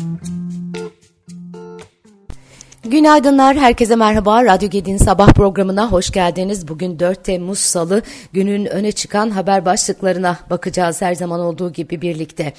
Mm-hmm. Günaydınlar, herkese merhaba. Radyo Gedi'nin sabah programına hoş geldiniz. Bugün 4 Temmuz Salı, günün öne çıkan haber başlıklarına bakacağız her zaman olduğu gibi birlikte.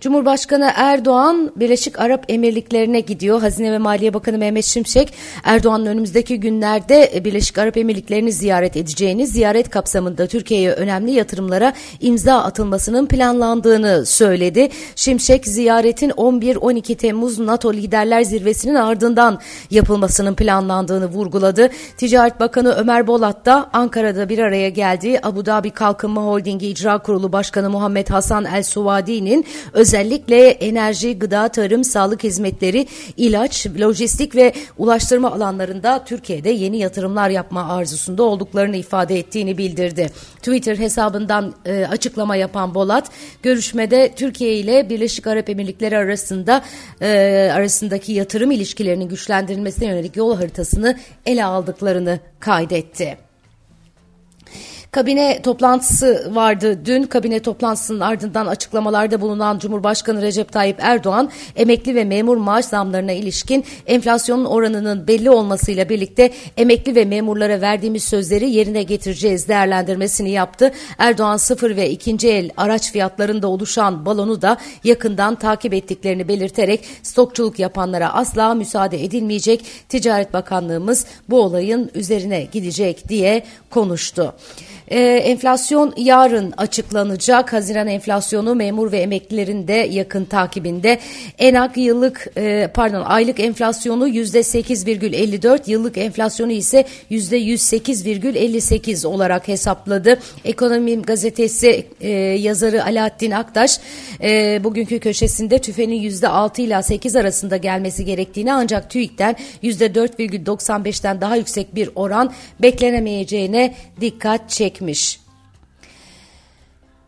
Cumhurbaşkanı Erdoğan, Birleşik Arap Emirlikleri'ne gidiyor. Hazine ve Maliye Bakanı Mehmet Şimşek, Erdoğan'ın önümüzdeki günlerde Birleşik Arap Emirlikleri'ni ziyaret edeceğini, ziyaret kapsamında Türkiye'ye önemli yatırımlara imza atılmasının planlandığını söyledi. Şimşek, ziyaretin 11-12 Temmuz NATO Liderler Zirvesi'nin ardından yapılmasının planlandığını vurguladı. Ticaret Bakanı Ömer Bolat da Ankara'da bir araya geldiği Abu Dhabi Kalkınma Holdingi İcra Kurulu Başkanı Muhammed Hasan El Suvadi'nin özellikle enerji, gıda, tarım, sağlık hizmetleri, ilaç, lojistik ve ulaştırma alanlarında Türkiye'de yeni yatırımlar yapma arzusunda olduklarını ifade ettiğini bildirdi. Twitter hesabından e, açıklama yapan Bolat, görüşmede Türkiye ile Birleşik Arap Emirlikleri arasında e, arasındaki yatırım ilişkilerinin güçlendirilmesi edilmesine yönelik yol haritasını ele aldıklarını kaydetti. Kabine toplantısı vardı dün. Kabine toplantısının ardından açıklamalarda bulunan Cumhurbaşkanı Recep Tayyip Erdoğan, emekli ve memur maaş zamlarına ilişkin enflasyonun oranının belli olmasıyla birlikte emekli ve memurlara verdiğimiz sözleri yerine getireceğiz değerlendirmesini yaptı. Erdoğan sıfır ve ikinci el araç fiyatlarında oluşan balonu da yakından takip ettiklerini belirterek stokçuluk yapanlara asla müsaade edilmeyecek. Ticaret Bakanlığımız bu olayın üzerine gidecek diye konuştu. Ee, enflasyon yarın açıklanacak. Haziran enflasyonu memur ve emeklilerin de yakın takibinde. Enak yıllık e, pardon aylık enflasyonu yüzde 8,54, yıllık enflasyonu ise yüzde 108,58 olarak hesapladı. Ekonomi gazetesi e, yazarı Alaaddin Aktaş e, bugünkü köşesinde tüfenin yüzde 6 ile 8 arasında gelmesi gerektiğini ancak TÜİK'ten yüzde 4,95'ten daha yüksek bir oran beklenemeyeceğine dikkat çekti çekmiş.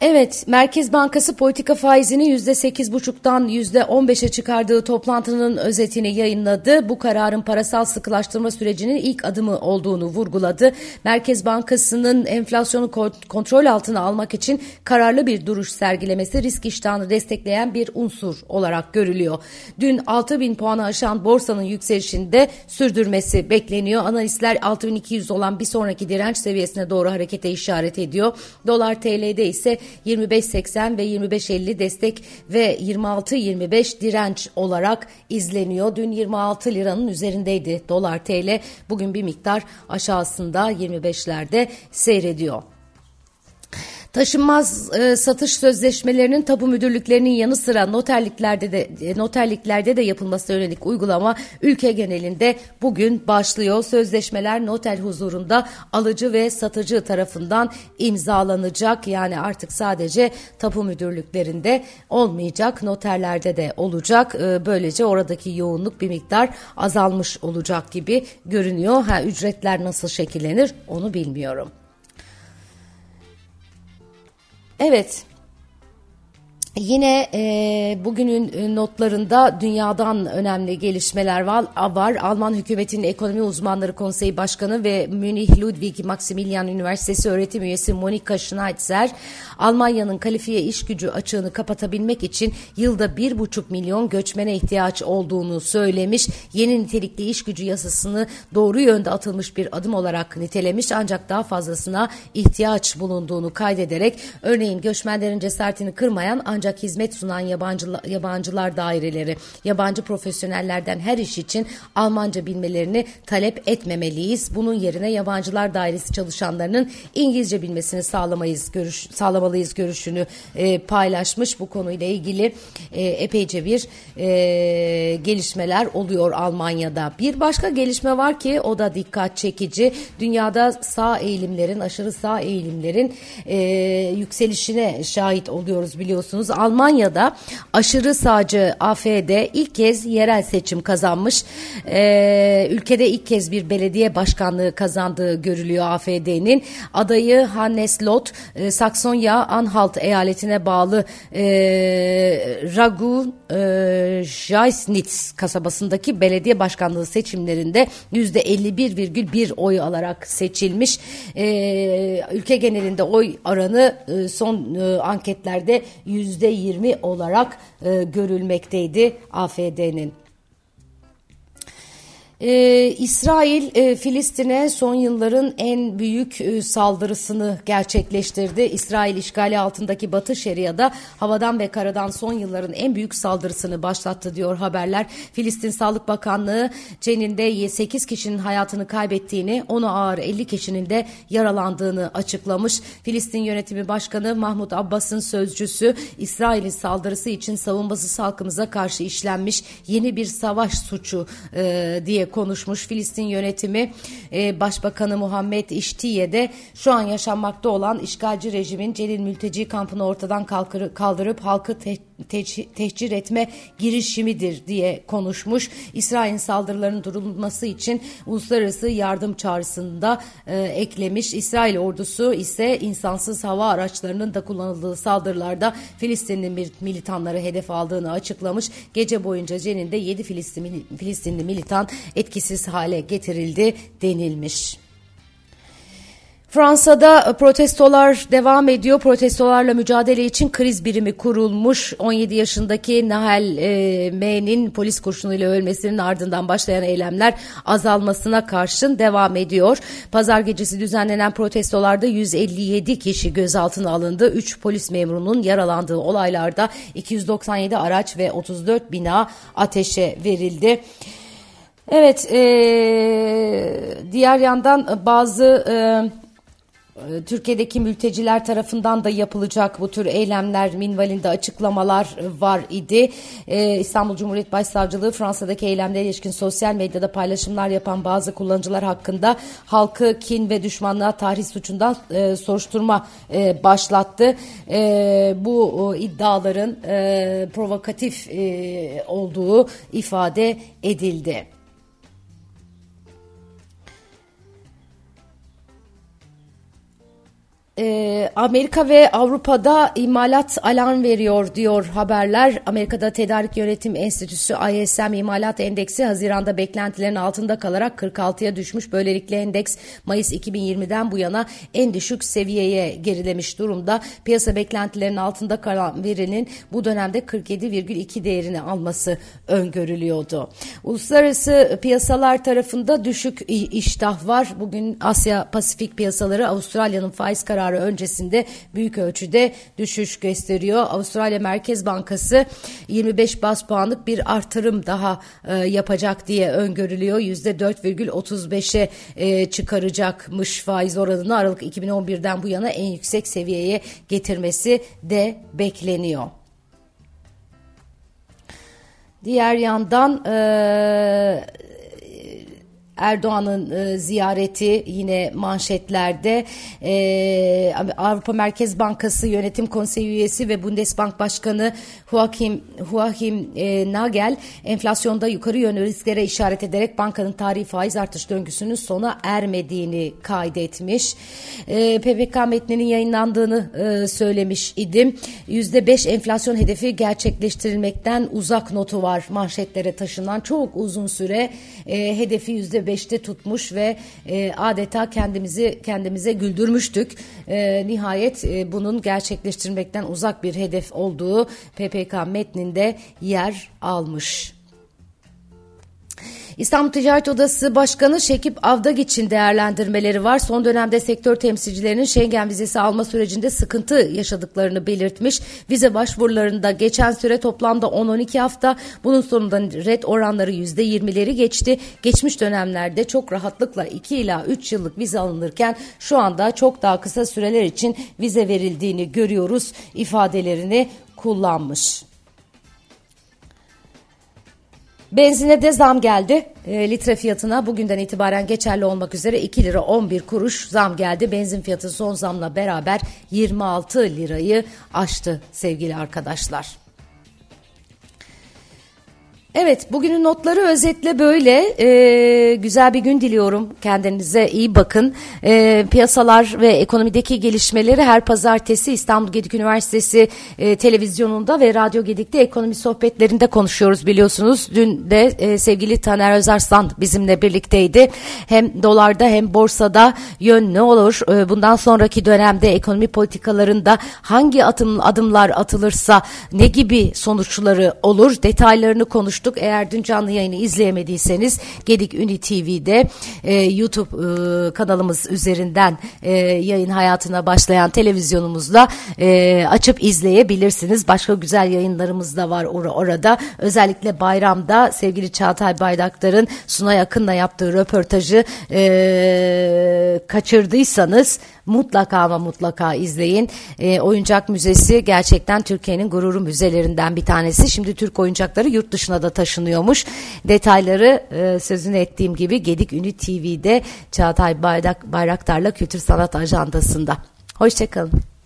Evet, Merkez Bankası politika faizini %8,5'tan %15'e çıkardığı toplantının özetini yayınladı. Bu kararın parasal sıkılaştırma sürecinin ilk adımı olduğunu vurguladı. Merkez Bankası'nın enflasyonu kontrol altına almak için kararlı bir duruş sergilemesi risk iştahını destekleyen bir unsur olarak görülüyor. Dün 6000 puanı aşan borsanın yükselişinde sürdürmesi bekleniyor. Analistler 6200 olan bir sonraki direnç seviyesine doğru harekete işaret ediyor. Dolar TL'de ise 25.80 ve 25.50 destek ve 26.25 direnç olarak izleniyor. Dün 26 liranın üzerindeydi dolar TL. Bugün bir miktar aşağısında 25'lerde seyrediyor. Taşınmaz e, satış sözleşmelerinin tapu müdürlüklerinin yanı sıra noterliklerde de e, noterliklerde de yapılması yönelik uygulama ülke genelinde bugün başlıyor. Sözleşmeler noter huzurunda alıcı ve satıcı tarafından imzalanacak. Yani artık sadece tapu müdürlüklerinde olmayacak, noterlerde de olacak. E, böylece oradaki yoğunluk bir miktar azalmış olacak gibi görünüyor. Ha ücretler nasıl şekillenir onu bilmiyorum. Evet. Yine e, bugünün e, notlarında dünyadan önemli gelişmeler var. Alman hükümetinin ekonomi uzmanları konseyi başkanı ve Münih Ludwig Maximilian Üniversitesi öğretim üyesi Monika Schneitzer, Almanya'nın kalifiye iş gücü açığını kapatabilmek için yılda bir buçuk milyon göçmene ihtiyaç olduğunu söylemiş. Yeni nitelikli iş gücü yasasını doğru yönde atılmış bir adım olarak nitelemiş ancak daha fazlasına ihtiyaç bulunduğunu kaydederek örneğin göçmenlerin cesaretini kırmayan ancak ancak hizmet sunan yabancılar, yabancılar daireleri, yabancı profesyonellerden her iş için Almanca bilmelerini talep etmemeliyiz. Bunun yerine yabancılar dairesi çalışanlarının İngilizce bilmesini sağlamayız görüş, sağlamalıyız görüşünü e, paylaşmış. Bu konuyla ilgili e, epeyce bir e, gelişmeler oluyor Almanya'da. Bir başka gelişme var ki o da dikkat çekici. Dünyada sağ eğilimlerin, aşırı sağ eğilimlerin e, yükselişine şahit oluyoruz biliyorsunuz. Almanya'da aşırı sağcı AFD ilk kez yerel seçim kazanmış. Ee, ülkede ilk kez bir belediye başkanlığı kazandığı görülüyor AFD'nin. Adayı Hannes Lot, e, Saksonya Anhalt eyaletine bağlı e, Ragu e, Jaisnitz kasabasındaki belediye başkanlığı seçimlerinde yüzde 51,1 oy alarak seçilmiş. E, ülke genelinde oy oranı e, son e, anketlerde yüzde %20 olarak e, görülmekteydi AFD'nin. Ee, İsrail e, Filistin'e son yılların en büyük e, saldırısını gerçekleştirdi. İsrail işgali altındaki Batı Şeria'da havadan ve karadan son yılların en büyük saldırısını başlattı diyor haberler. Filistin Sağlık Bakanlığı Cenin'de 8 kişinin hayatını kaybettiğini, onu ağır 50 kişinin de yaralandığını açıklamış. Filistin Yönetimi Başkanı Mahmut Abbas'ın sözcüsü İsrail'in saldırısı için savunmasız halkımıza karşı işlenmiş yeni bir savaş suçu e, diye konuşmuş Filistin yönetimi e, Başbakanı Muhammed İştiye de şu an yaşanmakta olan işgalci rejimin Celil mülteci kampını ortadan kalkır, kaldırıp halkı te, te, tehcir etme girişimidir diye konuşmuş. İsrail'in saldırılarının durulması için uluslararası yardım çağrısında e, eklemiş. İsrail ordusu ise insansız hava araçlarının da kullanıldığı saldırılarda Filistinli militanları hedef aldığını açıklamış. Gece boyunca Cenin'de 7 Filistin, Filistinli militan etkisiz hale getirildi denilmiş. Fransa'da protestolar devam ediyor. Protestolarla mücadele için kriz birimi kurulmuş. 17 yaşındaki Nahel e, M'nin polis kurşunuyla ölmesinin ardından başlayan eylemler azalmasına karşın devam ediyor. Pazar gecesi düzenlenen protestolarda 157 kişi gözaltına alındı. 3 polis memurunun yaralandığı olaylarda 297 araç ve 34 bina ateşe verildi. Evet, e, diğer yandan bazı e, Türkiye'deki mülteciler tarafından da yapılacak bu tür eylemler minvalinde açıklamalar var idi. Ee, İstanbul Cumhuriyet Başsavcılığı Fransa'daki eylemlere ilişkin sosyal medyada paylaşımlar yapan bazı kullanıcılar hakkında halkı kin ve düşmanlığa tarih suçundan e, soruşturma e, başlattı. E, bu e, iddiaların e, provokatif e, olduğu ifade edildi. Ee, Amerika ve Avrupa'da imalat alarm veriyor diyor haberler. Amerika'da Tedarik Yönetim Enstitüsü ISM imalat endeksi Haziran'da beklentilerin altında kalarak 46'ya düşmüş. Böylelikle endeks Mayıs 2020'den bu yana en düşük seviyeye gerilemiş durumda. Piyasa beklentilerinin altında kalan verinin bu dönemde 47,2 değerini alması öngörülüyordu. Uluslararası piyasalar tarafında düşük iştah var. Bugün Asya Pasifik piyasaları Avustralya'nın faiz kararı kararı öncesinde büyük ölçüde düşüş gösteriyor. Avustralya Merkez Bankası 25 bas puanlık bir artırım daha e, yapacak diye öngörülüyor. %4,35'e e, çıkaracakmış faiz oranını Aralık 2011'den bu yana en yüksek seviyeye getirmesi de bekleniyor. Diğer yandan e, Erdoğan'ın e, ziyareti yine manşetlerde e, Avrupa Merkez Bankası Yönetim Konseyi üyesi ve Bundesbank Başkanı Joachim, Joachim e, Nagel enflasyonda yukarı yönlü risklere işaret ederek bankanın tarihi faiz artış döngüsünün sona ermediğini kaydetmiş. PPK metninin yayınlandığını söylemiş idim. %5 enflasyon hedefi gerçekleştirilmekten uzak notu var manşetlere taşınan çok uzun süre hedefi yüzde beşte tutmuş ve e, adeta kendimizi kendimize güldürmüştük. E, nihayet e, bunun gerçekleştirmekten uzak bir hedef olduğu PPK metninde yer almış. İstanbul Ticaret Odası Başkanı Şekip Avdagiç'in değerlendirmeleri var. Son dönemde sektör temsilcilerinin Schengen vizesi alma sürecinde sıkıntı yaşadıklarını belirtmiş. Vize başvurularında geçen süre toplamda 10-12 hafta. Bunun sonunda red oranları %20'leri geçti. Geçmiş dönemlerde çok rahatlıkla 2 ila 3 yıllık vize alınırken şu anda çok daha kısa süreler için vize verildiğini görüyoruz ifadelerini kullanmış. Benzine de zam geldi. E, litre fiyatına bugünden itibaren geçerli olmak üzere 2 lira 11 kuruş zam geldi. Benzin fiyatı son zamla beraber 26 lirayı aştı sevgili arkadaşlar. Evet bugünün notları özetle böyle. Ee, güzel bir gün diliyorum. Kendinize iyi bakın. Ee, piyasalar ve ekonomideki gelişmeleri her pazartesi İstanbul Gedik Üniversitesi e, televizyonunda ve Radyo Gedik'te ekonomi sohbetlerinde konuşuyoruz biliyorsunuz. Dün de e, sevgili Taner Özarslan bizimle birlikteydi. Hem dolarda hem borsada yön ne olur? E, bundan sonraki dönemde ekonomi politikalarında hangi adım, adımlar atılırsa ne gibi sonuçları olur? Detaylarını konuştuk konuştuk. Eğer dün canlı yayını izleyemediyseniz Gedik Uni TV'de e, YouTube e, kanalımız üzerinden e, yayın hayatına başlayan televizyonumuzla e, açıp izleyebilirsiniz. Başka güzel yayınlarımız da var or orada. Özellikle bayramda sevgili Çağatay Bayraktar'ın Sunay Akın'la yaptığı röportajı e, kaçırdıysanız mutlaka ama mutlaka izleyin. E, oyuncak Müzesi gerçekten Türkiye'nin gururu müzelerinden bir tanesi. Şimdi Türk oyuncakları yurt dışına da taşınıyormuş. Detayları e, sözünü ettiğim gibi Gedik Ünlü TV'de Çağatay Bayrak, Bayraktar'la Kültür Sanat Ajandası'nda. Hoşçakalın.